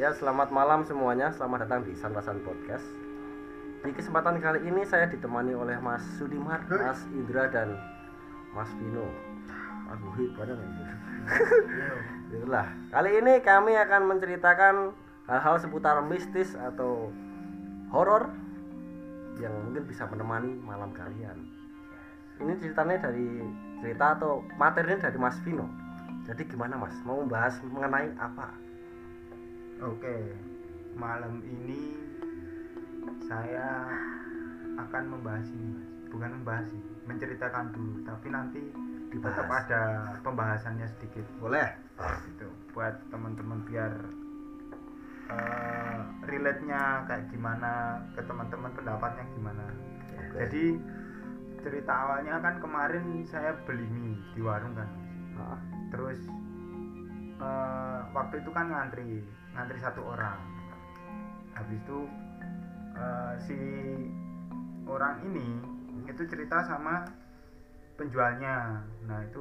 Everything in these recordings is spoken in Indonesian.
Ya selamat malam semuanya. Selamat datang di Sanrasan Podcast. Di kesempatan kali ini saya ditemani oleh Mas Sudimar, Mas Indra dan Mas Vino. Aduh, pada Itulah. Kali ini kami akan menceritakan hal-hal seputar mistis atau horor yang mungkin bisa menemani malam kalian. Ini ceritanya dari cerita atau materinya dari Mas Vino. Jadi gimana Mas? Mau membahas mengenai apa? Oke, malam ini saya akan membahas ini, Mas. Bukan membahas sih, menceritakan dulu, tapi nanti tetap Dibahas. ada pembahasannya sedikit. Boleh. Gitu, buat teman-teman biar eh, relate-nya kayak gimana, ke teman-teman pendapatnya gimana. Oke. Jadi cerita awalnya kan kemarin saya beli mie di warung kan. Ah, terus eh, waktu itu kan ngantri ngantri satu orang. Habis itu eh, si orang ini itu cerita sama penjualnya. Nah itu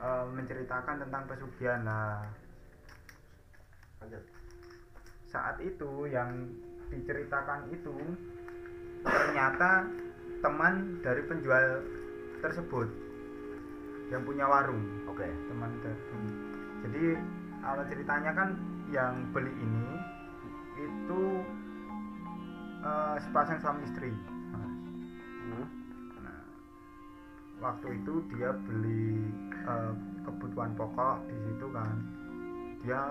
eh, menceritakan tentang pesugihan lah. Saat itu yang diceritakan itu ternyata teman dari penjual tersebut yang punya warung. Oke. teman ter jadi awal ceritanya kan yang beli ini itu eh, sepasang suami istri Mas. Hmm. Nah, waktu itu dia beli eh, kebutuhan pokok di situ kan dia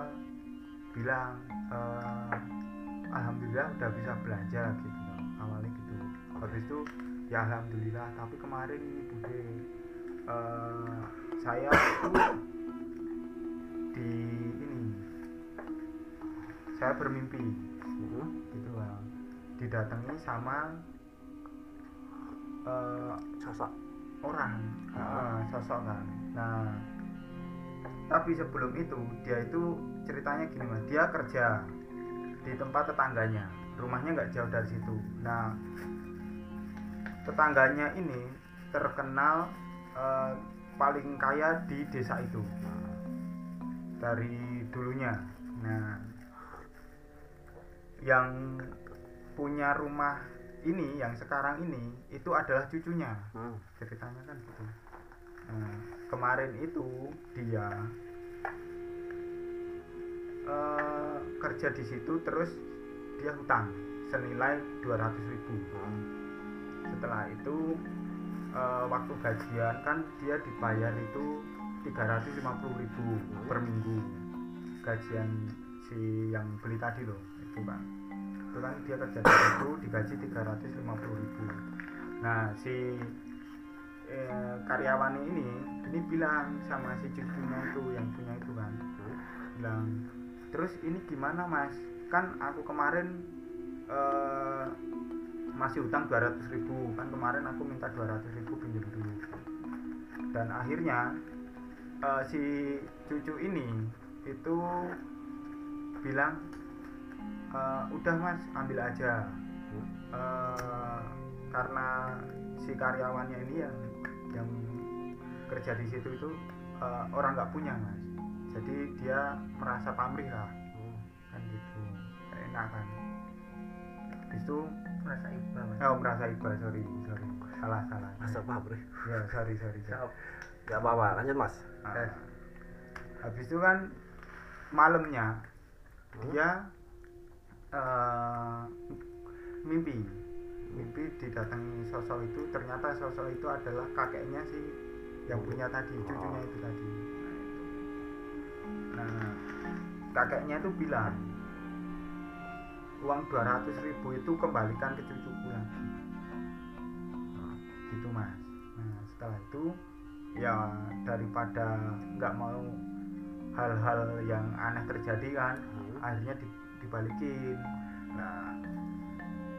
bilang eh, alhamdulillah udah bisa belanja gitu awalnya gitu habis itu ya alhamdulillah tapi kemarin ini bude eh, saya di ini saya bermimpi Hmm. gitu kan didatangi sama eh, Sosok. orang. Ah. eh, sosok kan nah tapi sebelum itu dia itu ceritanya gini mas dia kerja di tempat tetangganya. Rumahnya nggak jauh dari situ. Nah tetangganya ini terkenal eh, paling kaya di desa itu. Dari dulunya. Nah yang punya rumah ini yang sekarang ini itu adalah cucunya. Hmm. ceritanya kan gitu. Nah, kemarin itu dia eh, kerja di situ terus dia hutang senilai 200.000 ribu. Hmm. setelah itu eh, waktu gajian kan dia dibayar itu 350.000 ribu per minggu. Gajian si yang beli tadi loh itu kan itu kan dia kerja di situ digaji 350.000 ribu. Nah si eh, karyawan ini ini bilang sama si cucunya itu yang punya itu kan. Bilang terus ini gimana mas? Kan aku kemarin eh, masih utang 200.000 ribu. Kan kemarin aku minta 200.000 ribu pinjam dulu. Dan akhirnya eh, si cucu ini itu bilang "Eh, udah mas ambil aja Hmm. Eh, karena si karyawannya ini yang yang kerja di situ itu eh, orang nggak punya mas jadi dia merasa pamrih lah Hmm. kan gitu Nggak enak kan habis itu merasa iba mas oh merasa iba sorry sorry salah salah Masa pabrik. ya sorry sorry, sorry. Gak apa-apa. Lanjut Mas. Ah. habis itu kan malamnya Hmm. dia eh, mimpi. Mimpi didatangi sosok itu. Ternyata sosok itu adalah kakeknya si yang punya tadi cucunya itu tadi. Nah kakeknya itu bilang uang 200 ribu itu kembalikan ke cucuku lagi. Nah, gitu mas. Nah setelah itu ya daripada nggak mau hal-hal yang aneh terjadi kan Hmm. akhirnya di- dibalikin. Nah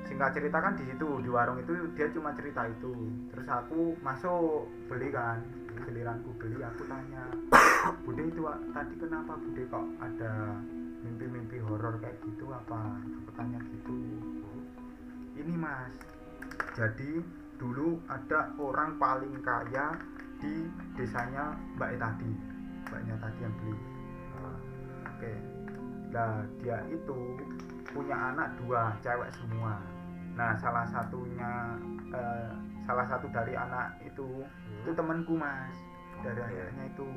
singkat cerita kan di situ di warung itu dia cuma cerita itu. Terus aku masuk beli kan giliranku beli aku tanya bude itu tadi kenapa bude kok ada mimpi-mimpi horor kayak gitu apa? Aku tanya gitu. Ini mas jadi dulu ada orang paling kaya di desanya mbak E tadi mbaknya tadi yang beli. Ah. oke nah dia itu punya anak dua cewek semua. Nah salah satunya eh, salah satu dari anak itu itu temanku mas dari Oke. anaknya itu.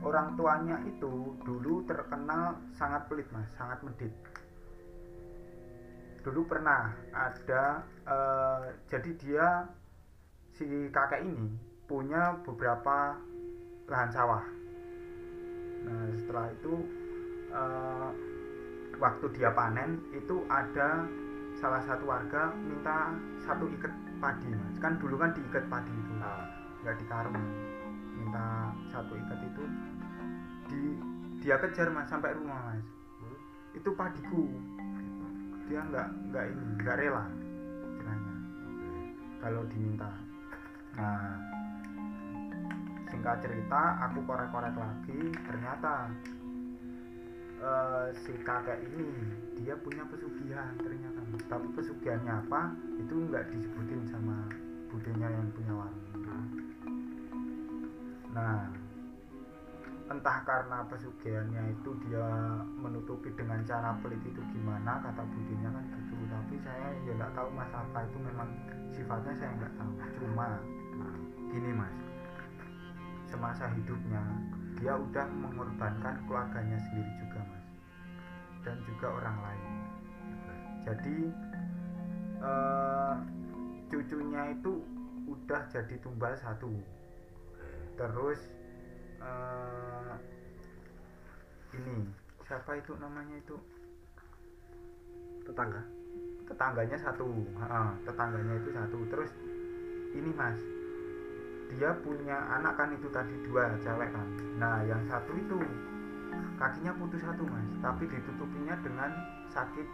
Orang tuanya itu dulu terkenal sangat pelit mas sangat medit. Dulu pernah ada eh, jadi dia si kakek ini punya beberapa lahan sawah nah setelah itu eh, waktu dia panen itu ada salah satu warga minta satu ikat padi mas. Kan dulu kan diikat padi itu Nah, nggak dikarung. Minta satu ikat itu di dia kejar mas sampai rumah mas. Hmm. itu padiku. Dia nggak nggak ini nggak rela istilahnya kalau diminta. Nah singkat cerita aku korek-korek lagi ternyata eh, si kakek ini dia punya pesugihan ternyata. Tapi pesugihannya apa? Itu nggak disebutin sama budenya yang punya warung nah entah karena pesugihannya itu dia menutupi dengan cara pelit itu gimana kata budenya kan gitu. Tapi saya ya nggak tahu mas apa itu memang sifatnya saya nggak tahu. Cuma gini mas semasa hidupnya dia udah mengorbankan keluarganya sendiri juga mas. Dan juga orang lain. Jadi eh, cucunya itu udah jadi tumbal satu. Terus eh, ini siapa itu namanya itu? Tetangga. Tetangganya satu. Ha, tetangganya itu satu. Terus ini mas dia punya anak kan itu tadi dua cewek kan. Nah yang satu itu kakinya putus satu mas. Tapi ditutupinya dengan sakit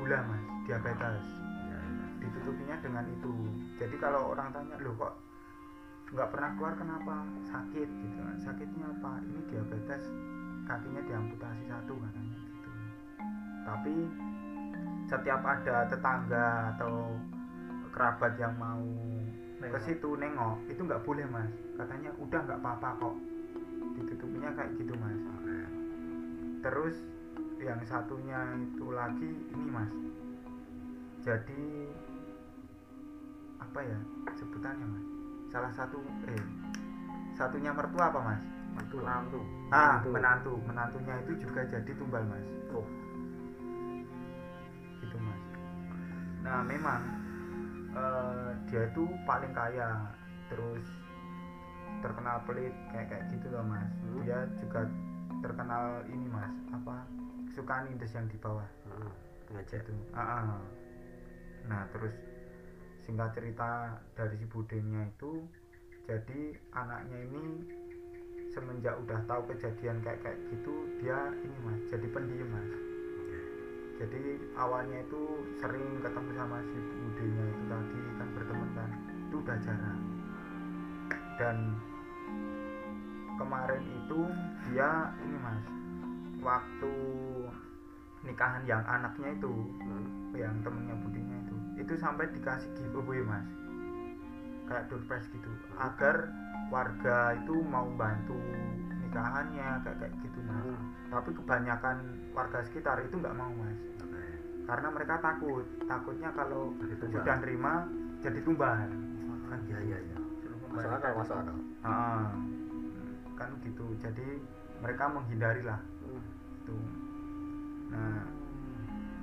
gula mas diabetes. Ya, ya. ditutupinya dengan itu. Jadi kalau orang tanya loh kok nggak pernah keluar kenapa? Sakit gitu kan. Sakitnya apa? Ini diabetes kakinya diamputasi satu katanya gitu. Tapi setiap ada tetangga atau kerabat yang mau ke situ nengok. Itu nggak boleh mas. Katanya udah nggak apa-apa kok. Ditutupinya kayak gitu mas. Terus yang satunya itu lagi ini mas. Jadi apa ya sebutannya mas? Salah satu eh satunya mertua apa mas? Mantu. menantu. Ah Menantu. menantu. Menantunya itu juga jadi tumbal mas. Oh. gitu mas. Nah memang eh, dia itu paling kaya terus terkenal pelit kayak kayak gitu loh mas Hmm. dia juga terkenal ini mas apa suka nindes yang di bawah Hmm. ngecek gitu Ah, ah. nah terus singkat cerita dari si budenya itu jadi anaknya ini semenjak udah tahu kejadian kayak kayak gitu dia ini mas jadi pendiam mas jadi awalnya itu sering ketemu sama si budenya itu tadi kan berteman kan. Itu udah jarang. Dan kemarin itu dia ini mas waktu nikahan yang anaknya itu Hmm. yang temennya budinya itu itu sampai dikasih giveaway mas. Kayak door prize gitu. Agar warga itu mau bantu nikahannya kayak kayak gitu mas. Hmm. Tapi kebanyakan warga sekitar itu nggak mau mas. Oke. karena mereka takut. Takutnya kalau sudah nerima jadi tumbal. Kan iya iya iya. Masuk akal masuk akal. Ah, kan gitu. Jadi mereka menghindari lah. Hmm. itu. Nah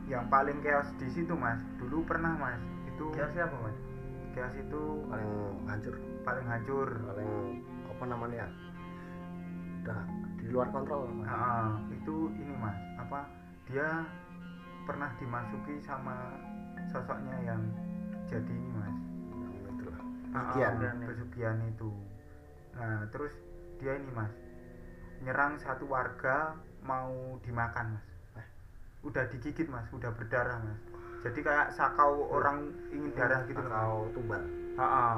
yang paling chaos di situ mas. Dulu pernah mas. Itu Dia siapa mas? chaos itu paling hancur. Paling hancur. Paling apa namanya? Udah di luar kontrol Mas. Ah, itu ini mas apa dia pernah dimasuki sama sosoknya yang jadi ini mas Pesugihan. pesugihan itu nah terus dia ini mas nyerang satu warga mau dimakan mas Eh. udah digigit mas udah berdarah mas jadi kayak sakau orang ingin darah gitu loh, Mas. kau tumbal Ah, ah.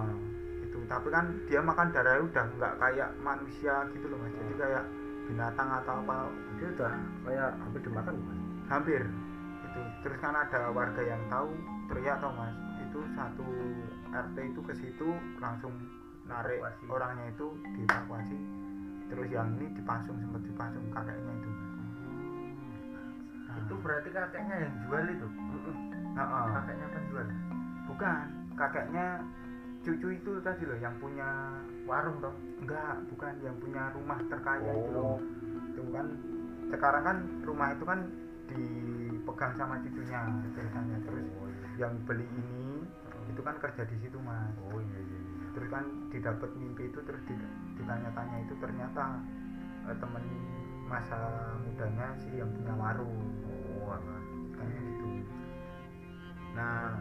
itu tapi kan dia makan darah udah nggak kayak manusia gitu loh mas jadi kayak binatang atau apa dia udah kayak hampir dimakan mas. Hampir. Itu terus kan ada warga yang tahu teriak tau mas. Itu satu RT itu ke situ langsung narik Evakuasi. orangnya itu dievakuasi. Terus yang ini dipasung sempat dipasung kakeknya itu mas. Nah. itu berarti kakeknya yang jual itu? Heeh. kakeknya penjual? Bukan. Kakeknya cucu itu tadi loh yang punya warung toh. Enggak bukan yang punya rumah terkaya itu Oh. loh itu kan sekarang kan rumah itu kan dipegang sama cucunya ceritanya terus yang beli ini itu kan kerja di situ mas. Oh iya iya iya. terus kan didapat mimpi itu terus di- ditanya-tanya itu ternyata eh, temen masa mudanya sih yang punya warung. Oh alah. kayak gitu. Nah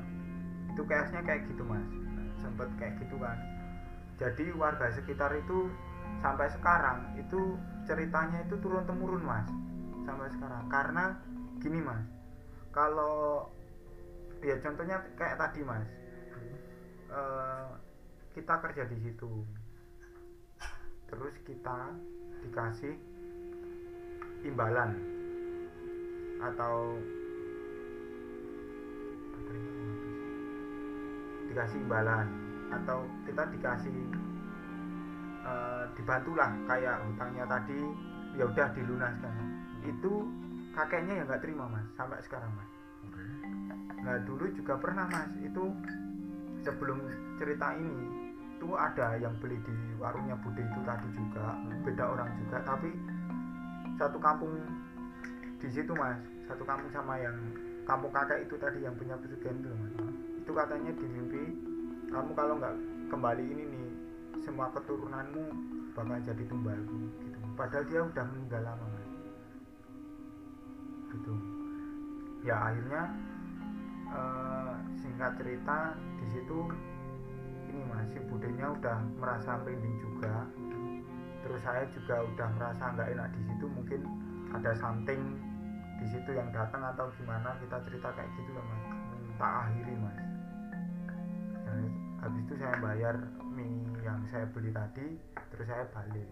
itu case-nya kayak gitu mas sempet kayak gitu kan. Jadi warga sekitar itu sampai sekarang itu ceritanya itu turun temurun mas. Sampai sekarang. Karena gini mas. Kalau ya contohnya kayak tadi mas. Eh, kita kerja di situ. Terus kita dikasih imbalan atau. Dikasih imbalan atau kita dikasih eh, dibantulah kayak hutangnya tadi ya udah dilunaskan. Itu kakeknya ya nggak terima mas sampai sekarang mas. Nah dulu juga pernah mas itu sebelum cerita ini itu ada yang beli di warungnya Bude itu tadi juga beda orang juga tapi satu kampung di situ mas satu kampung sama yang kampung kakek itu tadi yang punya pesugihan itu mas itu katanya di mimpi kamu kalau nggak kembali ini nih semua keturunanmu bakal jadi tumbalku gitu. Padahal dia udah meninggal lama gitu. Ya akhirnya eh, singkat cerita di situ ini mas si budenya udah merasa merinding juga. Terus saya juga udah merasa nggak enak di situ mungkin ada something di situ yang datang atau gimana kita cerita kayak gitu loh mas. Tak akhiri mas habis itu saya bayar mie yang saya beli tadi terus saya balik.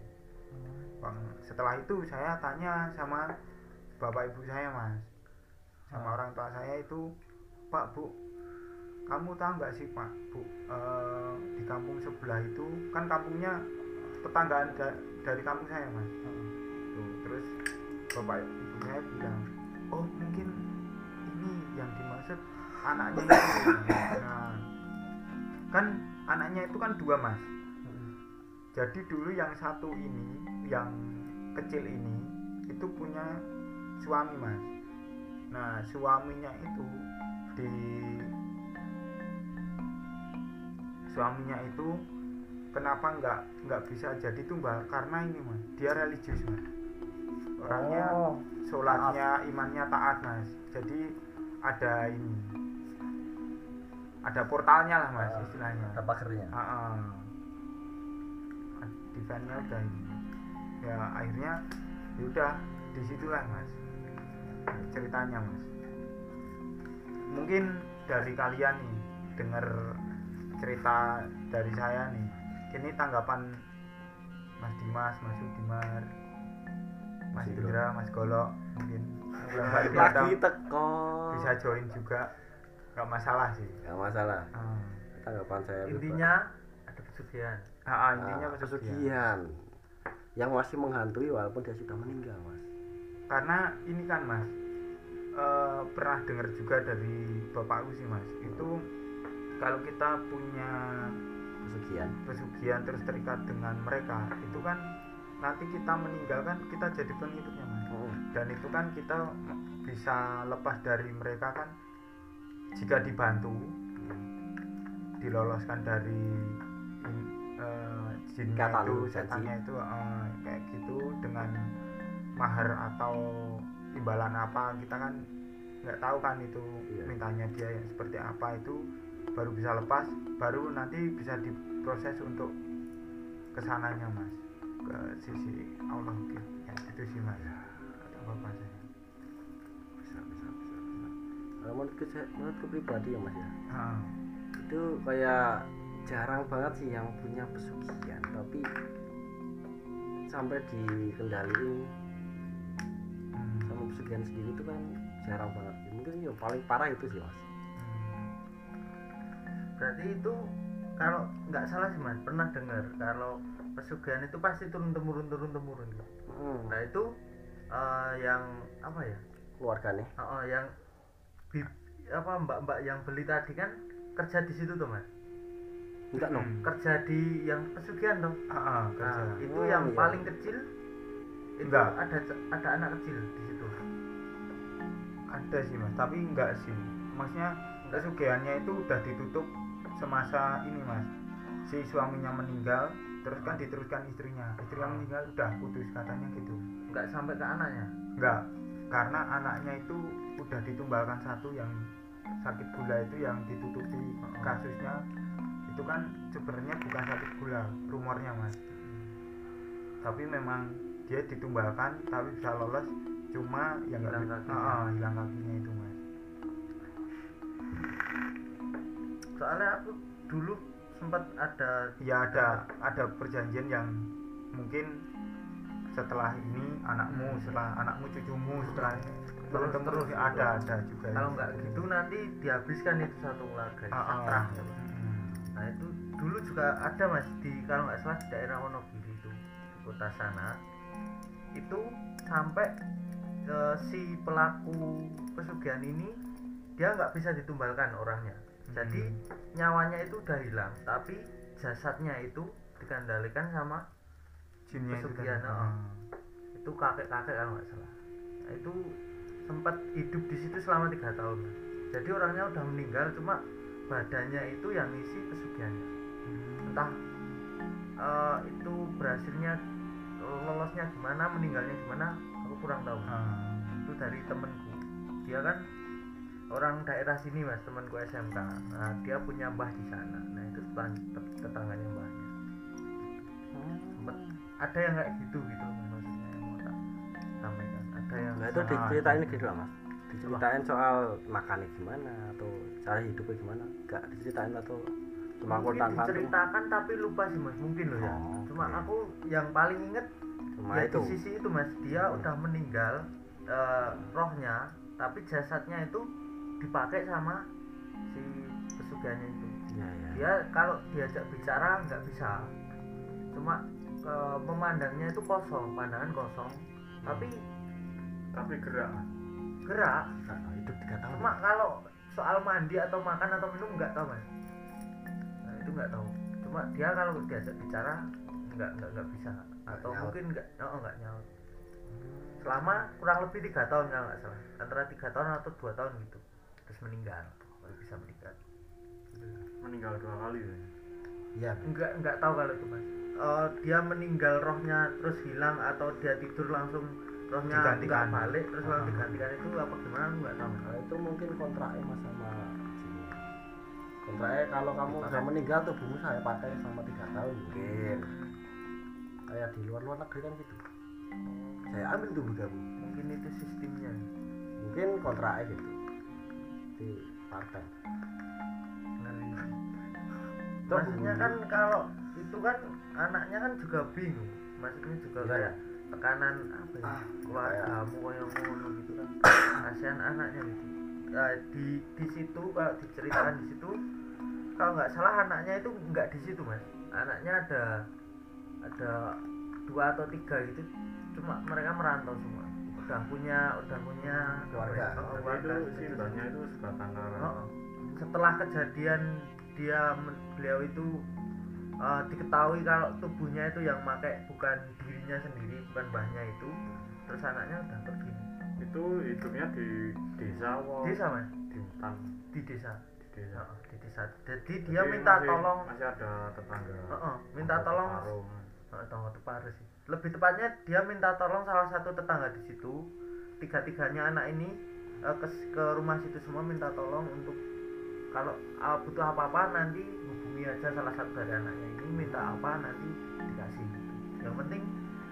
Bang, setelah itu saya tanya sama bapak ibu saya mas. Sama Ah. orang tua saya itu pak bu kamu tahu nggak sih pak bu eh, di kampung sebelah itu kan kampungnya tetanggaan da- dari kampung saya mas. Tuh, terus bapak ibu saya bilang oh mungkin ini yang dimaksud anaknya itu dua mas. Jadi dulu yang satu ini yang kecil ini itu punya suami mas. Nah suaminya itu di suaminya itu kenapa nggak nggak bisa jadi tumbal karena ini mas dia religius mas. Orangnya oh sholatnya imannya taat mas. Jadi ada ini ada portalnya lah mas Ah, istilahnya. Ada pagernya? Ah, ah. defense-nya udah ini ya akhirnya ya udah di situlah mas ceritanya mas. Mungkin dari kalian nih dengar cerita dari saya nih ini tanggapan Mas Dimas, Mas Sudimar, Mas Indra, Mas Golok mungkin. Lagi teko bisa join juga nggak masalah sih. Nggak masalah. Ah. tanggapan saya intinya ada pesugihan. Ah, ah, intinya Ah, pesugihan. yang masih menghantui walaupun dia sudah meninggal mas. Karena ini kan mas eh, pernah dengar juga dari bapakku sih mas. Itu kalau kita punya pesugihan. pesugihan terus terikat dengan mereka itu kan nanti kita meninggal kan kita jadi pengikutnya mas. Hmm. dan itu kan kita bisa lepas dari mereka kan jika dibantu diloloskan dari eh, jinnya itu setannya itu eh, kayak gitu dengan mahar atau imbalan apa kita kan nggak tahu kan itu Iya. mintanya dia yang seperti apa itu baru bisa lepas baru nanti bisa diproses untuk ke sananya mas. Ke sisi Allah gitu ya itu sih mas. Kata bapak saya kalau menurutku saya- menurutku pribadi ya mas ya. Ah, itu kayak jarang banget sih yang punya pesugihan tapi sampai dikendaliin hmm, sama pesugihan sendiri itu kan jarang banget. Mungkin yang paling parah itu sih mas. Hmm. berarti itu kalau nggak salah sih mas pernah dengar kalau pesugihan itu pasti turun temurun turun temurun gitu. Hmm. nah itu eh, yang apa ya? Keluarganya Oh, yang di apa mbak-mbak yang beli tadi kan kerja di situ tuh mas? Enggak no. Hmm. kerja di yang pesugihan tuh? Ah, ah, kerja. nah, itu Oh, yang iya. paling kecil itu Enggak. ada ada anak kecil di situ. Ada sih mas tapi enggak sih. Maksudnya pesugihannya itu udah ditutup semasa ini mas. Si suaminya meninggal terus kan diteruskan istrinya. Istri yang meninggal udah putus katanya gitu. Nggak sampai ke anaknya? Enggak. Karena anaknya itu udah ditumbalkan satu yang sakit gula itu yang ditutupi Oh. kasusnya itu kan sebenarnya bukan sakit gula rumornya mas tapi memang dia ditumbalkan tapi bisa lolos cuma yang Hilang kakinya. Ah, hilang kakinya itu mas soalnya aku dulu sempat ada ya ada ada perjanjian yang mungkin setelah ini anakmu Hmm. setelah anakmu cucumu setelah Terus- terus terus ada ada juga kalau nggak gitu nanti dihabiskan itu satu keluarga Ah, ah. Satrah. Hmm. nah itu dulu juga ada mas di kalau nggak salah di daerah Wonogiri itu di kota sana itu sampai eh, si pelaku pesugihan ini dia nggak bisa ditumbalkan orangnya jadi Hmm. nyawanya itu udah hilang tapi jasadnya itu dikendalikan sama jinnya itu Pesugihan, oh. Hmm. itu kakek kakek kalau nggak salah nah, itu sempat hidup di situ selama tiga tahun. Jadi orangnya udah meninggal cuma badannya itu yang isi pesugihannya. Hmm. entah eh, itu berhasilnya lolosnya gimana meninggalnya gimana aku kurang tahu. Ah. itu dari temenku dia kan orang daerah sini mas temanku SMK nah dia punya mbah di sana. Nah itu tetan- tet- tetangganya mbahnya. Sempet ada yang kayak gitu gitu yang nah itu diceritain gitu lah mas. Diceritain soal makannya gimana atau cara hidupnya gimana. Enggak diceritain atau cuma mungkin kontak diceritakan tapi lupa sih mas. Mungkin loh ya. Oh, cuma oke. aku yang paling inget cuma ya itu. di sisi itu mas. Dia Hmm. udah meninggal eh, rohnya tapi jasadnya itu dipakai sama si pesugihannya itu. Ya ya dia kalau diajak bicara nggak bisa. Cuma ke memandangnya itu kosong pandangan kosong. Tapi tapi gerak. Mas. gerak. Nah, hidup tiga tahun. Cuma kalau soal mandi atau makan atau minum nggak tahu mas. Nah itu nggak tahu. Cuma dia kalau diajak bicara nggak nggak nggak bisa. Atau nyaut. mungkin nggak oh nggak nyaut. Selama kurang lebih tiga tahun kalau nggak salah. Antara tiga tahun atau dua tahun gitu. Terus meninggal. Baru bisa meninggal. Meninggal dua kali ya? Iya. Nggak nggak tahu kalau itu mas. Eh, dia meninggal rohnya terus hilang atau dia tidur langsung rohnya nggak Digantikan. balik terus langsung Ah. digantikan itu apa gimana aku nggak tahu. Nah, itu mungkin kontraknya mas sama kontraknya kalau kamu Dipakai. sudah meninggal tubuhmu saya pakai sama tiga tahun mungkin kayak di luar luar negeri kan gitu saya ambil tubuh kamu mungkin itu sistemnya mungkin kontraknya gitu di partai Tuh, maksudnya kan kalau itu kan anaknya kan juga bingung maksudnya juga Iya. kayak tekanan apa ya? Ah, keluargamu kayak ngono gitu kan. Kasihan anaknya gitu. Nah, di di situ kalau diceritakan di situ kalau nggak salah anaknya itu nggak di situ mas. Anaknya ada ada dua atau tiga gitu. Cuma mereka merantau semua. Udah punya udah punya Keluarga. keluarga. Itu gitu. sih itu sebatang kara. Oh, setelah kejadian dia beliau itu uh, diketahui kalau tubuhnya itu yang pakai bukan dirinya sendiri bukan mbahnya itu. Terus anaknya udah pergi. Itu hidupnya di desa wo desa mas. Di hutan. Di desa. Di desa. Oh, di desa. Jadi dia Jadi minta masih- tolong Masih ada tetangga. Oh, oh, minta tolong tonggo tepare sih. Lebih tepatnya dia minta tolong salah satu tetangga di situ. Tiga tiganya anak ini uh, ke ke rumah situ semua minta tolong untuk kalau uh, butuh apa apa nanti hubungi aja salah satu dari anaknya ini minta apa nanti dikasih gitu. yang penting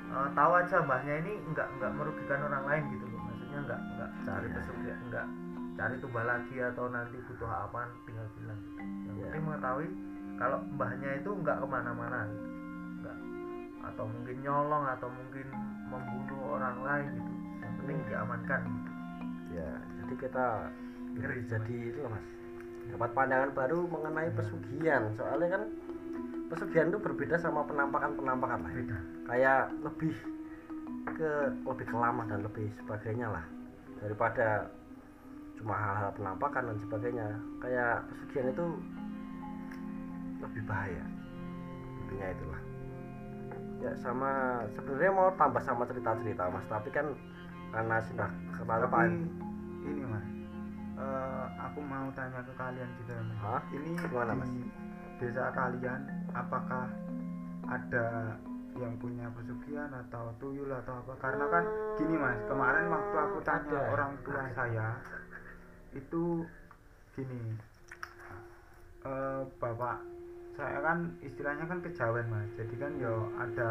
uh, tahu aja mbahnya ini nggak nggak merugikan orang lain gitu loh maksudnya nggak nggak cari Iya. pesugihan nggak cari tumbal lagi atau nanti butuh apa tinggal bilang gitu. yang Iya. penting mengetahui kalau mbahnya itu nggak ke mana-mana gitu nggak atau mungkin nyolong atau mungkin membunuh orang lain gitu yang penting diamankan gitu. ya jadi kita Ngeri, jadi itu mas dapat pandangan baru mengenai pesugihan. Soalnya kan pesugihan itu berbeda sama penampakan penampakan lain beda. Kayak lebih ke lebih ke lama dan lebih sebagainya lah. Daripada cuma hal-hal penampakan dan sebagainya. Kayak pesugihan itu lebih bahaya. Intinya itulah. Ya sama sebenarnya mau tambah sama cerita-cerita mas. Tapi kan karena sudah Pak ini mas eh, aku mau tanya ke kalian juga mas Hah? ini Gimana, di Mas? desa kalian apakah ada yang punya pesugihan atau tuyul atau apa karena kan gini mas kemarin waktu aku tanya Ada. orang tua saya itu gini eh, bapak saya kan istilahnya kan kejawen mas jadi kan ya ada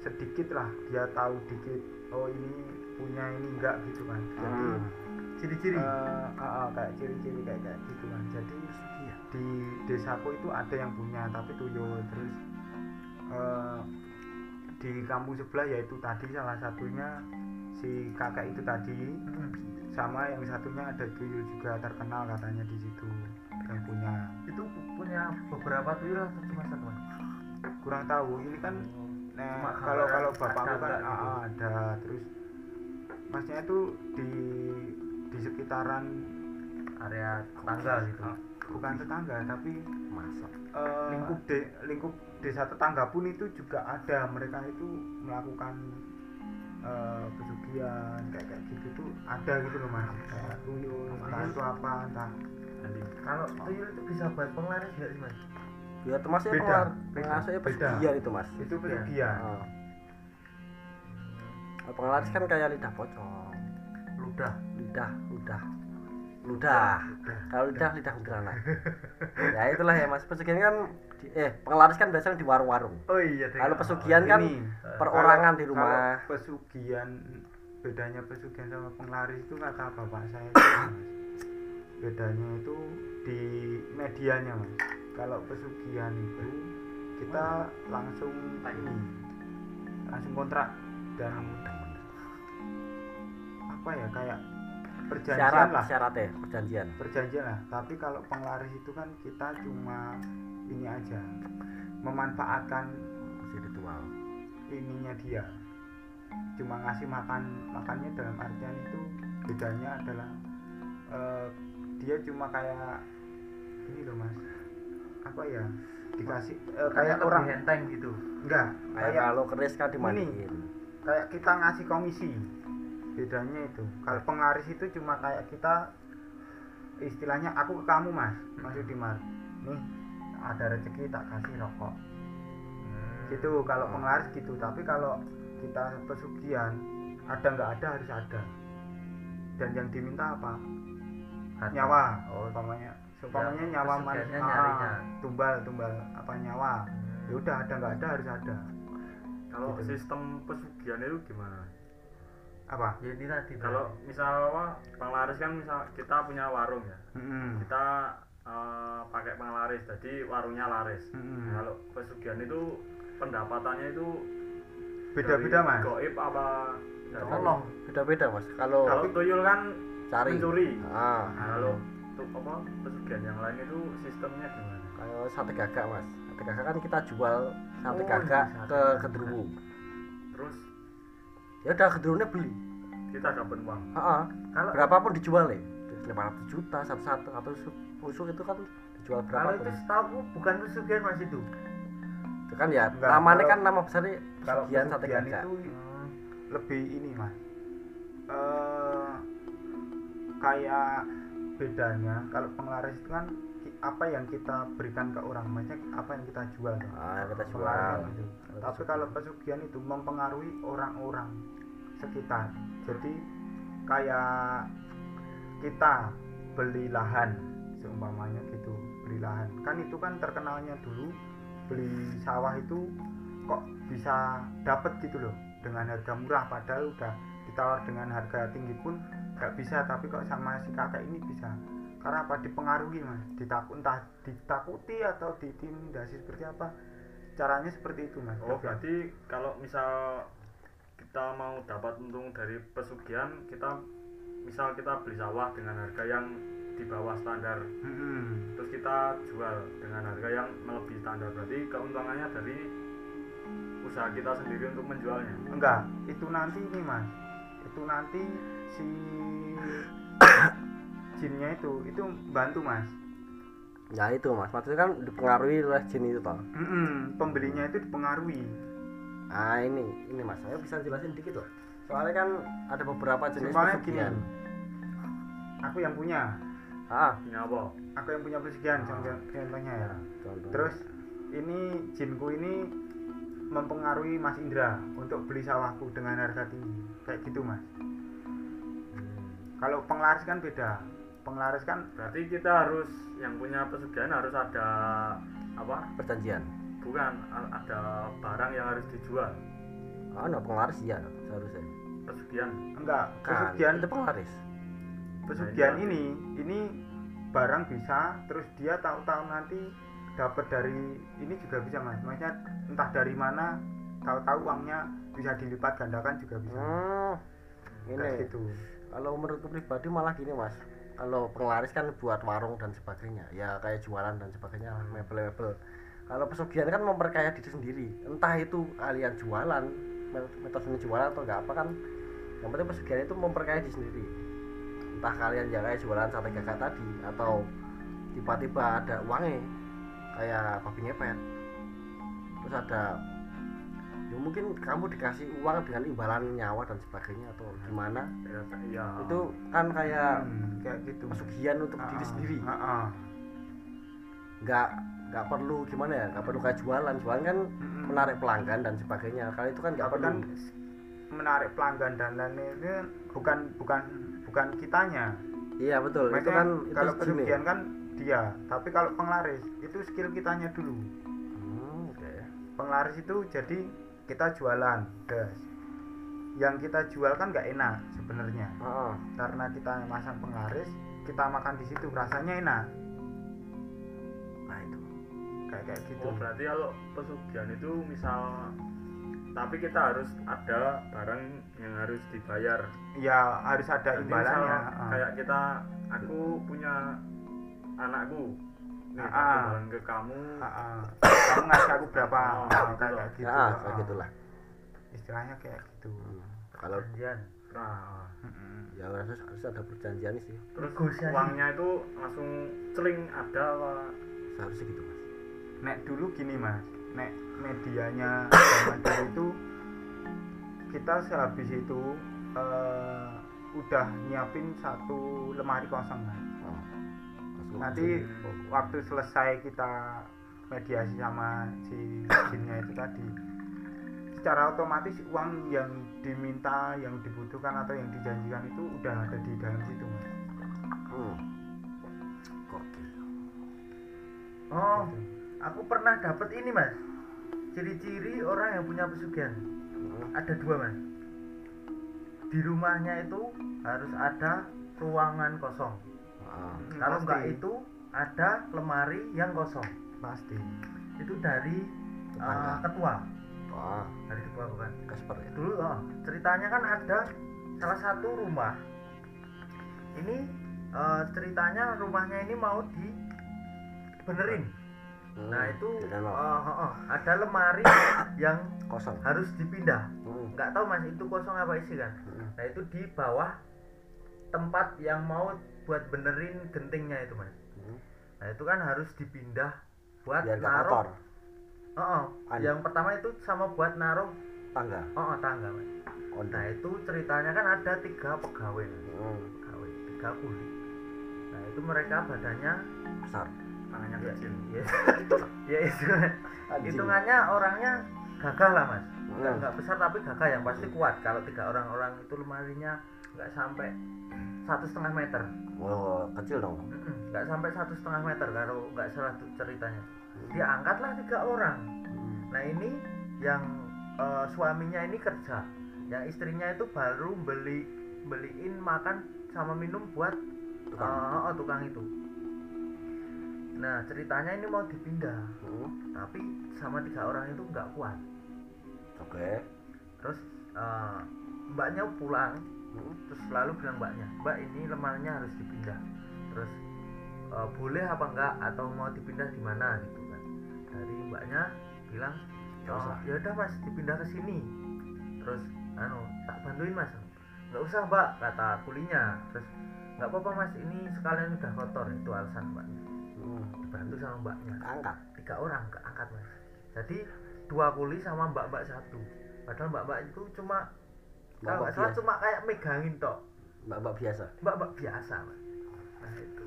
sedikit lah dia tahu dikit oh ini punya ini enggak gitu kan jadi Hmm. Ciri-ciri? Ah, ah, kayak ciri-ciri kayak kayak gitu kan. Jadi di desaku itu ada yang punya tapi tuyul. Terus eh, di kampung sebelah yaitu tadi salah satunya si kakak itu tadi. Hmm. sama yang satunya ada tuyul juga terkenal katanya di situ yang punya. Itu punya beberapa tuyul atau cuma satu? Kurang tahu. Ini kan Cuma nah, kalau kalau ada bapakku kan nggak ah, gitu? ada. Terus masnya itu di di sekitaran area tetangga gitu. Ah, bukan tetangga tapi masa? eh, Lingkup. de, lingkup desa tetangga pun itu juga ada. Mereka itu melakukan eh, pesugihan kayak kayak gitu tuh ada gitu loh mas. Kayak tuyul entah itu apa entah. Kalau tuyul itu bisa buat penglaris nggak sih mas? Ya termasuk Beda, beda, pengasihnya beda. pesugihan itu mas. Itu pesugihan. Ah. Kalau penglaris kan kayak lidah pocong ludah lidah ludah. Ludah. Kalau lidah lidah kuntilanak ya itulah ya mas. Pesugihan kan di- eh penglaris kan biasanya di warung-warung. Oh iya kalau pesugihan kan Ini, perorangan kalau- di rumah. kalau pesugihan bedanya pesugihan sama penglaris itu kata bapak saya itu, Mas. bedanya itu di medianya mas. Kalau pesugihan itu kita langsung ini langsung kontrak dan apa ya kayak perjanjian syarat lah. syaratnya perjanjian. Perjanjian lah. Tapi kalau penglaris itu kan kita cuma ini aja memanfaatkan masih ritual. ininya dia. Cuma ngasih makan makannya dalam artian itu bedanya adalah eh, dia cuma kayak ini loh mas. Apa ya? Dikasih eh, kayak orang enteng gitu. Enggak kayak kayak kalau keris kan dimandiin. Kayak kita ngasih komisi bedanya itu. Kalau penglaris itu cuma kayak kita istilahnya aku ke kamu mas. Masuk di mas nih ada rezeki tak kasih rokok. Gitu kalau penglaris gitu. Tapi kalau kita pesugihan ada nggak ada harus ada. Dan yang diminta apa? Harta. nyawa. Oh. Umpamanya umpamanya nyawa mas pesugihannya ah, nyarinya. tumbal tumbal apa nyawa. Hmm. ya udah ada nggak ada harus ada. Kalau Gitu. sistem pesugihan itu gimana? Apa? Ya ini tadi Kalau misal apa, penglaris kan misal kita punya warung ya, Mm-mm. kita eh, pakai penglaris, jadi warungnya laris. Nah, kalau pesugihan itu pendapatannya itu beda-beda mas? Goib apa? tolong. Beda-beda mas. Kalau Kalau tuyul kan cari. mencuri. ah. Nah, kalau tuh apa pesugihan yang lain itu sistemnya gimana? kalau sate gagak mas. Sate gagak kan kita jual sate Oh, gagak iya, ke kedruwu. Terus ya udah kedruwunya beli. Kita dapat uang. ah kalau berapapun dijual ya. 500 juta satu-satu. Atau su- pusuk itu kan dijual kalau itu setahu bukan pesugihan mas itu? Itu kan ya Enggak, namanya kalau- kan nama besarnya kalau pesugihan sate gagak itu lebih ini mas. Eh kayak bedanya kalau penglaris itu kan apa yang kita berikan ke orang? Maksudnya apa yang kita jual kan? ah kita jual. Penglaris itu. Kalau tapi kalau pesugihan itu mempengaruhi orang-orang sekitar. Jadi kayak kita beli lahan seumpamanya gitu beli lahan. Kan itu kan terkenalnya dulu beli sawah itu kok bisa dapat gitu loh dengan harga murah. Padahal udah ditawar dengan harga tinggi pun nggak bisa tapi kok sama si kakek ini bisa karena apa dipengaruhi mas ditakut entah ditakuti atau diintimidasi seperti apa caranya seperti itu mas Oh, berarti kalau misal kita mau dapat untung dari pesugihan, kita misal kita beli sawah dengan harga yang di bawah standar, Mm-mm. terus kita jual dengan harga yang melebihi standar. Berarti keuntungannya dari usaha kita sendiri untuk menjualnya. enggak itu nanti ini mas itu nanti si jinnya itu itu bantu mas. Ya itu mas. Maksudnya kan dipengaruhi oleh jin itu toh? Mm-mm, pembelinya itu dipengaruhi. Nah ini ini mas. Saya bisa jelasin dikit lah soalnya kan ada beberapa jenis Soalnya pesugihan. gini. aku yang punya. Ah. Punya apa? Aku yang punya pesugihan contoh- contohnya ya. Contoh. Terus ini jinku ini mempengaruhi Mas Indra untuk beli sawahku dengan harga tinggi. Kayak gitu mas. Kalau penglaris kan beda penglaris kan berarti kita harus yang punya pesugihan harus ada apa? Perjanjian. Bukan ada barang yang harus dijual. Ah no penglaris iya seharusnya. Pesugihan. Enggak kan pesugihan itu penglaris. Pesugihan Nah, ini ini barang bisa terus dia tahu-tahu nanti dapat dari ini juga bisa mas. Maksudnya entah dari mana tahu-tahu uangnya bisa dilipat gandakan juga bisa. Hmm, ini. gitu. Kalau menurutku pribadi malah gini mas kalau penglaris kan buat warung dan sebagainya. Ya kayak jualan dan sebagainya mebel-mebel. Kalau pesugihan kan memperkaya diri sendiri. Entah itu kalian jualan met- metodenya jualan atau enggak apa kan yang penting pesugihan itu memperkaya diri sendiri. Entah kalian ya kayak jualan sate gagak tadi atau tiba-tiba ada uangnya kayak babi ngepet. Terus ada mungkin kamu dikasih uang dengan imbalan nyawa dan sebagainya atau gimana? Ya, iya itu kan kayak Hmm, kayak gitu. Pesugihan untuk diri Ah, sendiri. ah, ah. nggak nggak perlu gimana ya? Nggak perlu kayak jualan. Jualan kan Mm-mm. menarik pelanggan dan sebagainya. Kalau itu kan nggak perlu. kan menarik pelanggan dan lain-lain itu bukan bukan bukan kitanya. Iya betul. Itu Maksudnya kan itu kalau pesugihan kan dia. Tapi kalau penglaris itu skill kitanya dulu. Hmm, oke. Penglaris itu jadi kita jualan gas. Yang kita jual kan nggak enak sebenarnya. Heeh. karena kita masang penglaris kita makan di situ rasanya enak. Nah itu. Kayak kayak gitu. Oh berarti kalau pesugihan itu misal tapi kita harus ada barang yang harus dibayar. Ya harus ada Berarti imbalannya misal kayak kita aku punya anakku nih Ah, aku ah. barang ke kamu. Ah, ah. kamu ngasih aku berapa? Oh, kayak gitu. Ya Ah, kayak ah. gitulah. istilahnya kayak gitu. Hmm. kalau perjanjian. Nah ya harus harus ada perjanjian sih. Terus Negosiasi. uangnya itu langsung celing ada apa? Seharusnya gitu mas. Nek dulu gini mas. Nek medianya zaman dulu itu kita sehabis itu eh, udah nyiapin satu lemari kosong mas nanti langsung. waktu selesai kita mediasi sama si jinnya itu tadi secara otomatis uang yang diminta yang dibutuhkan atau yang dijanjikan itu udah ada di dalam situ mas hmm. Gokil. oh aku pernah dapet ini mas ciri-ciri orang yang punya pesugihan Hmm. ada dua mas di rumahnya itu harus ada ruangan kosong Ah. kalau Pasti. enggak itu ada lemari yang kosong. Pasti. Itu dari Tetangga. eh, ketua. Wah. Dari ketua bukan? Kasper ya? Dulu oh, ceritanya kan ada salah satu rumah. Ini eh, ceritanya rumahnya ini mau dibenerin Hmm, nah itu oh, oh, oh, ada lemari yang kosong. harus dipindah. Hmm. nggak tahu mas itu kosong apa isi kan? Hmm. nah itu di bawah tempat yang mau buat benerin gentingnya itu mas. Hmm. nah itu kan harus dipindah buat biar naruh oh, oh. An- yang pertama itu sama buat naruh tangga. Oh, oh tangga mas. Ondel nah itu ceritanya kan ada tiga pegawai Hmm, pegawai tiga kuli. Nah itu mereka badannya besar. Tangannya ya, kecil. Ya, ya itu hitungannya orangnya gagah lah mas nggak Hmm. nggak besar tapi gagah yang pasti kuat. Kalau tiga orang-orang itu lemarinya nggak sampai satu setengah meter. Oh kecil dong. Nggak sampai satu setengah meter kalau nggak salah tuh ceritanya. Diangkatlah tiga orang. Hmm. nah ini yang eh, suaminya ini kerja. Yang istrinya itu baru beli beliin makan sama minum buat Tukang. eh, oh, tukang itu. Nah ceritanya ini mau dipindah. Hmm. tapi sama tiga orang itu nggak kuat oke. Terus eh, mbaknya pulang Hmm. terus selalu bilang mbaknya mbak ini lemarinya harus dipindah. Terus "Eh, boleh apa enggak? Atau mau dipindah di mana? Gitu kan. Dari mbaknya bilang "Oh, usah." ya udah mas dipindah ke sini. Terus anu tak bantuin mas. Nggak usah mbak kata kulinya. Terus nggak apa-apa mas ini sekalian udah kotor. Itu alasan mbaknya. Hmm. dibantu sama mbaknya. Angkat. tiga orang keangkat mas. Jadi dua kuli sama mbak-mbak satu. Padahal mbak-mbak itu cuma kalau nggak salah cuma kayak megangin tok. Mbak-mbak biasa. mbak-mbak biasa mas. Nah itu.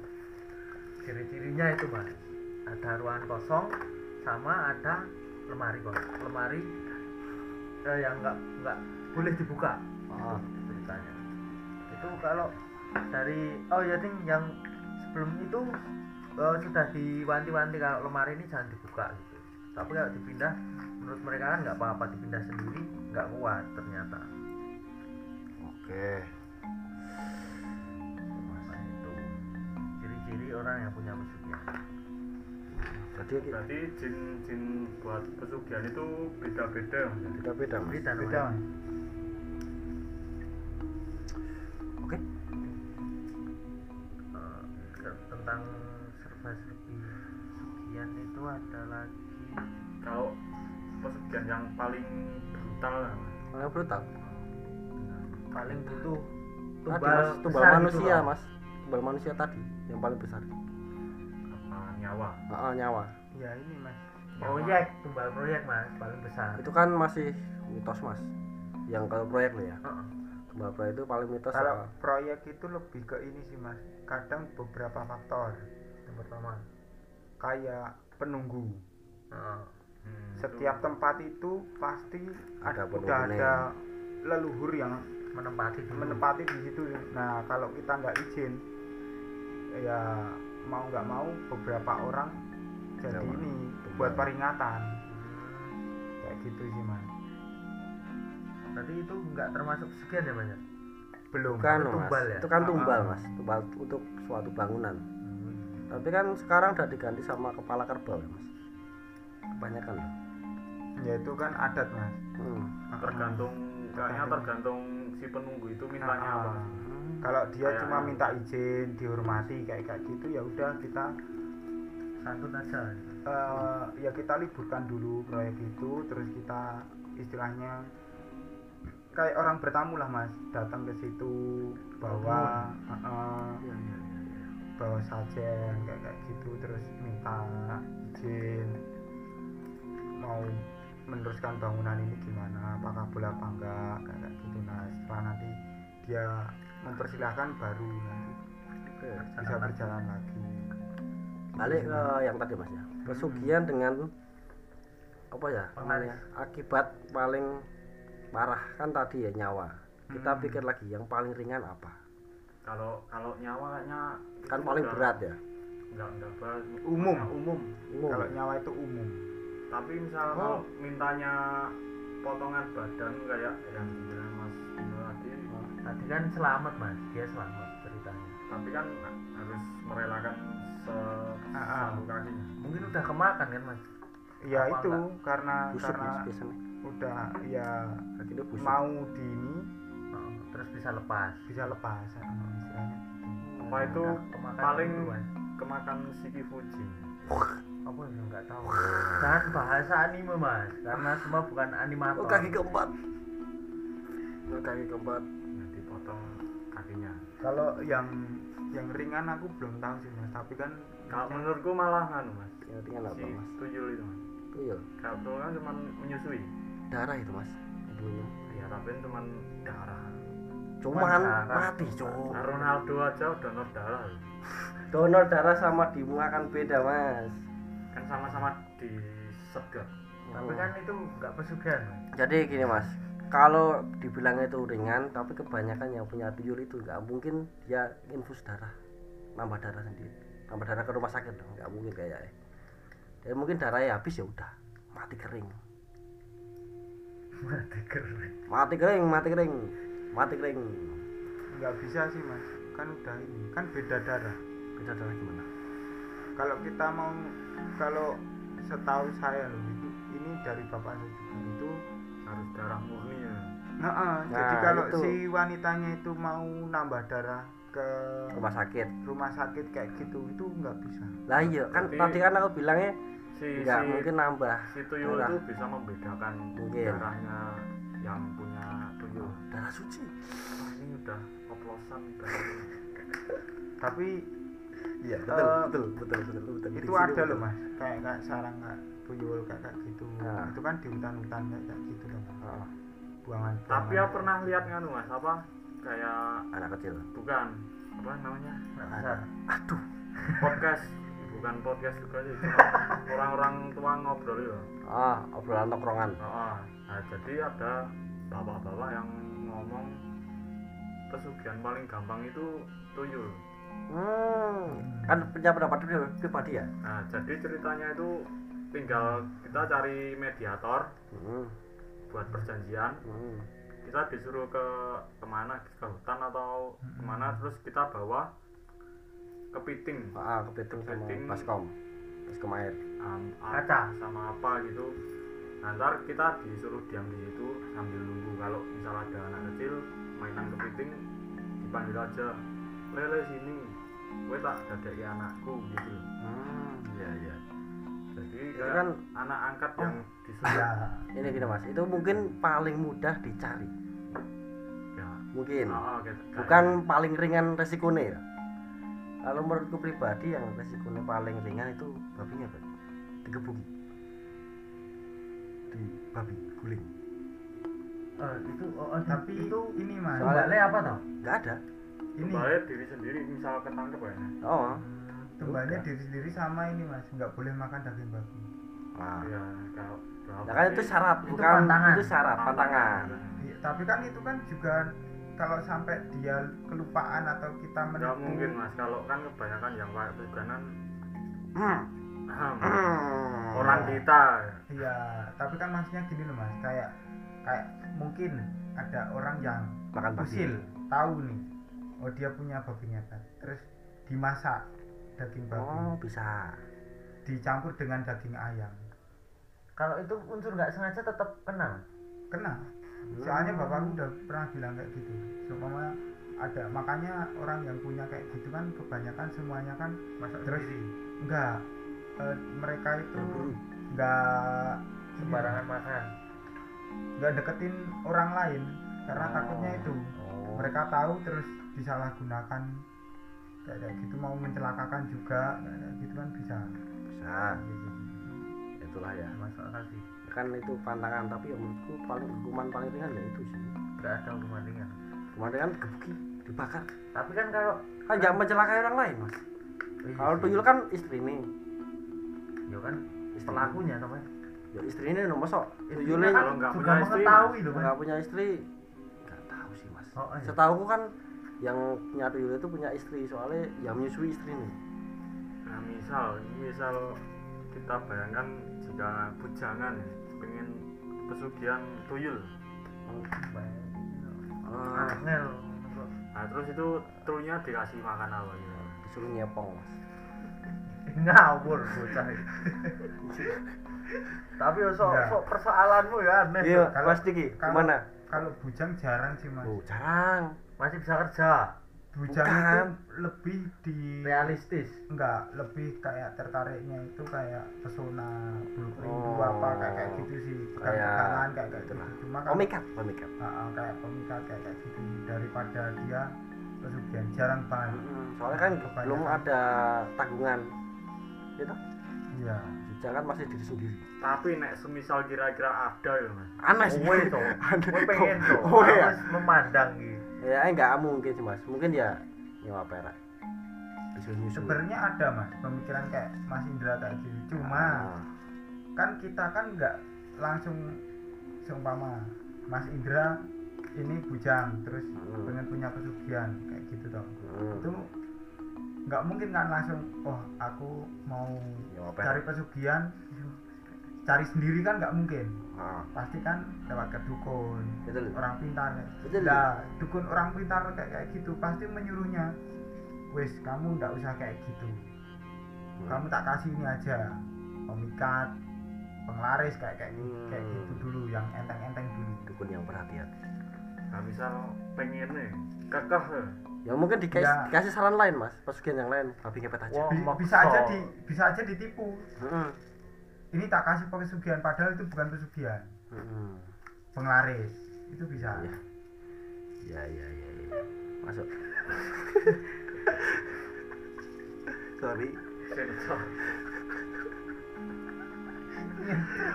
Ciri-cirinya itu mas. Ada ruangan kosong sama ada lemari kos lemari eh, yang nggak nggak boleh dibuka. Oh. ceritanya. Itu kalau dari oh ya ding yang sebelum itu eh, sudah diwanti-wanti kalau lemari ini jangan dibuka gitu. Tapi kalau dipindah menurut mereka kan nggak apa-apa dipindah sendiri nggak kuat ternyata Oke. Nah, itu ciri-ciri orang yang punya pesugihan Jadi berarti jin jin buat pesugihan itu beda-beda beda-beda mas. beda beda namanya. Mas. Oke. Eh, tentang serba-serbi pesugihan itu ada lagi kalau pesugihan yang paling brutal lah Mas. Paling brutal. paling butuh Tadi tumbal mas, tumbal besar gitu manusia loh. mas. Tumbal manusia tadi yang paling besar. apa nyawa Ah, nyawa. ya ini mas proyek tumbal proyek mas paling besar Itu kan masih mitos mas. Yang kalau proyek lo ya. Heeh. Tumbal proyek itu paling mitos. kalau soal- proyek itu lebih ke ini sih mas kadang beberapa faktor yang pertama kayak penunggu Heeh. Hmm, setiap tempat itu pasti Ada ada, udah penunggunya. ada leluhur yang menempati dulu. menempati di situ nah kalau kita nggak izin ya mau nggak mau beberapa orang jadi Jawa. ini Tumbal. buat peringatan Hmm, kayak gitu sih mas Berarti itu nggak termasuk sekian ya banyak. belum Bukan Itu mas. tumbal ya? Itu kan Ah, tumbal ah. mas. Tumbal untuk suatu bangunan. Hmm. Tapi kan sekarang udah diganti sama kepala kerbau ya mas. Kebanyakan loh. ya itu kan adat mas Hmm. tergantung kayaknya tergantung si penunggu itu mintanya Ah, apa ah. Hmm. kalau dia Kayak- cuma minta izin dihormati kayak kayak gitu ya udah kita Santun aja. eh, ya kita liburkan dulu proyek itu terus kita istilahnya kayak orang bertamu lah mas datang ke situ bawa iya, iya, iya. bawa sajen kayak kayak gitu terus minta izin mau meneruskan bangunan ini gimana apakah boleh apa enggak kayak gitu nah setelah nanti dia mempersilahkan baru nanti Oke. bisa berjalan lagi Balik ke yang tadi mas ya. Pesugihan dengan apa ya? Namanya, Akibat paling parah kan tadi ya nyawa. Kita Hmm. pikir lagi yang paling ringan apa? kalau kalau nyawa kayaknya Kan paling udah berat ya. nggak nggak berat Umum. Umum Umum. kalau nyawa itu umum tapi misal Oh. mintanya potongan badan kayak yang dibilang mas tadi Tadi kan selamat mas, dia selamat ceritanya. tapi kan harus merelakan se Ah, ah. satu kakinya Mungkin udah kemakan kan mas? ya Apa itu enggak? karena busuk karena mas biasanya. udah ya mau di ini Heeh, terus bisa lepas. bisa lepas eh, istilahnya gitu. apa itu kemakan paling kemakan Shiki Fuji Apa ya nggak tahu. Jangan bahasa anime mas, karena semua bukan animator. Oh kaki keempat. Oh, kaki keempat. nah, dipotong kakinya kalau yang yang ringan aku belum tahu sih mas tapi kan kalau menurutku malah nganu mas Yang ringan apa si mas? tuyul itu mas Tuyul. kalau kan cuma menyusui Darah itu mas. Ibunya. ya tapi kan cuma darah Cuman mati cowok. Ronaldo aja donor darah. Donor darah sama dimuang kan beda mas. Kan sama-sama disedot Tapi kan itu nggak pesugihan. Jadi gini mas, kalau dibilang itu ringan, tapi kebanyakan yang punya tuyul itu nggak mungkin dia infus darah, nambah darah sendiri, nambah darah ke rumah sakit dong, nggak mungkin kayaknya. Dan mungkin darahnya habis ya udah mati kering, Mati keren. mati kering, mati kering, mati kering. nggak bisa sih mas kan udah ini kan beda darah Beda darah gimana? kalau kita mau kalau setahu saya loh itu ini dari bapak saya juga itu harus darah murni ya nah, ah, Nah, jadi kalau itu. si wanitanya itu mau nambah darah ke Rumah sakit. rumah sakit kayak gitu itu nggak bisa Lah iya kan Berarti- tadi kan aku bilangnya si nggak si, mungkin nambah. si tuyul darah. itu bisa membedakan Mungkin. darahnya yang punya tuyul darah suci ini udah oplosan tapi iya betul, betul betul betul betul. Itu ada loh mas. Kayak kayak sarang kayak tuyul kayak kayak gitu. Nah. itu kan di hutan-hutan kayak kayak gitu loh mas. Ah, buangan tapi ya pernah lihat nganu mas apa? Kayak anak kecil. Bukan. Apa namanya? Besar. aduh. Podcast. Bukan podcast juga sih orang-orang tua ngobrol ya ah obrolan tokrongan Heeh. nah jadi ada bapak-bapak yang ngomong pesugihan paling gampang itu tuyul hmm. Kan punya pendapat pri- pribadi ya? Nah jadi ceritanya itu tinggal kita cari mediator hmm. buat perjanjian. Hmm. kita disuruh ke ke mana? Ke hutan atau ke mana? Terus kita bawa kepiting ah kepiting sama Kepiting. baskom. Baskom air. Um, Kaca. sama apa gitu. Nah, ntar kita disuruh diam di situ sambil nunggu. Kalau misal ada anak kecil mainan kepiting dipanggil aja lele sini gue tak dadeki anakku gitu. Hmm iya iya. Jadi Itu kayak kan- anak angkat yang disuruh. Ini gini mas. Itu mungkin paling mudah dicari. Ya. Mungkin. Oh, oh, kayak- bukan paling ringan resikonya ya. Kalau menurutku pribadi yang resikonya paling ringan itu babinya Pak. digebuki. Di babi guling. Eh, itu oh, oh, tapi itu ini mas. Soalnya- apa toh? Nggak ada ini. Kembali diri sendiri misal ketangkep ya? Oh. Udah. diri sendiri sama ini mas. Nggak boleh makan daging babi. Nah, ya kalau ya kan itu syarat Itu bukan? pantangan. itu syarat pantangan Iya, tapi kan itu kan juga kalau sampai dia kelupaan atau kita nggak menipu mungkin mas. Kalau kan kebanyakan yang kayak pesugihanan Hmm. hmm, Hmm. orang kita. Iya tapi kan maksudnya gini loh mas. Kayak kayak mungkin ada orang yang makan babi. usil tahu nih oh dia punya babi ngepet terus dimasak daging babi. Oh bisa. Dicampur dengan daging ayam. Kalau itu unsur nggak sengaja tetap kena? Kena. Soalnya bapakku udah pernah bilang kayak gitu. Seumpama ada makanya orang yang punya kayak gitu kan kebanyakan semuanya kan masak terus sendiri? enggak eh, mereka itu enggak sembarangan makan? Enggak deketin orang lain karena Oh. takutnya itu. Oh. mereka tahu terus disalahgunakan. Kayak gitu mau mencelakakan juga kayak gitu kan bisa. Bisa. Itulah ya. Masuk akal sih kan itu pantangan tapi ya menurutku paling hukuman paling ringan ya itu sih. Nggak ada hukuman ringan. Hukuman ringan gebuki dibakar. Tapi kan kalau kan jangan mencelakai orang lain mas. Iya kalau tuyul kan istri nih ya kan istri. pelakunya teman ya istri ini nomor sok tuyulnya kan kalau nggak punya istri, nggak punya istri. Nggak tahu sih mas. Oh, iya. setahu kan yang punya tuyul itu punya istri soalnya yang menyusui istri nih nah misal misal kita bayangkan jika bujangan pengen pesugihan tuyul. Ah, angel nah terus itu tuyulnya dikasih makan apa gitu? Disuruh nyepong mas. Ngawur bocah ini. tapi sok Enggak. sok persoalanmu ya aneh. Iya kalau- gimana? kalau bujang jarang sih mas. Oh jarang masih bisa kerja? Bujang bukan. itu lebih di realistis? Enggak lebih kayak tertariknya itu kayak pesona blueprint Oh. dua apa kayak kayak gitu sih. Bukan Kayak kayak kayak gitu. Itulah. cuma kalau pemikat pemikat. Ah, ah, kayak pemikat kayak kayak gitu. Daripada dia pesugihan jarang banget Mm, soalnya kan Kebanyakan. belum ada tanggungan. Gitu iya. Jangan masih diri sendiri. Tapi nek semisal kira-kira ada ya mas. Aneh sih. Kowe to, kowe pengen to, oh iya. Harus memandang gitu. Ya enggak mungkin sih mas. Mungkin ya nyewa perak. Sebenarnya ada mas pemikiran kayak Mas Indra kayak gitu cuma Ah, kan kita kan nggak langsung seumpama Mas Indra ini bujang terus Hmm. pengen punya pesugihan kayak gitu toh. Hmm, itu nggak mungkin kan langsung oh aku mau cari pesugihan cari sendiri kan nggak mungkin Ah, pasti kan lewat ke dukun betul orang pintar Betul. nah dukun orang pintar kayak kayak gitu pasti menyuruhnya wes kamu nggak usah kayak gitu Hmm. kamu tak kasih ini aja pemikat penglaris kayak kayak Hmm. kayak gitu dulu yang enteng-enteng dulu dukun yang perhatian nah misal pengen nih kekeh ya. mungkin dikasih, Ya. dikasih saran lain mas pesugihan yang lain babi ngepet aja Wah. Bi- maksa. bisa aja di bisa aja ditipu Hmm, ini tak kasih pesugihan padahal itu bukan pesugihan. Hmm, penglaris itu bisa. Iya. ya ya ya ya masuk. Sorry.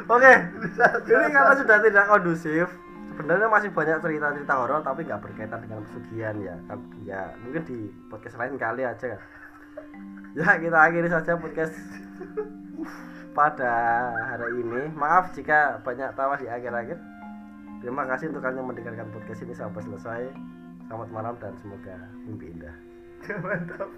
Oke. Ini karena sudah tidak kondusif. Sebenarnya masih banyak cerita-cerita horor tapi nggak berkaitan dengan pesugihan ya. Kan ya mungkin di podcast lain kali aja. Ya kita akhiri saja podcast pada hari ini. Maaf jika banyak tawa di akhir-akhir. Terima kasih untuk kalian yang mendengarkan podcast ini sampai selesai. Selamat malam dan semoga mimpi indah. Mantap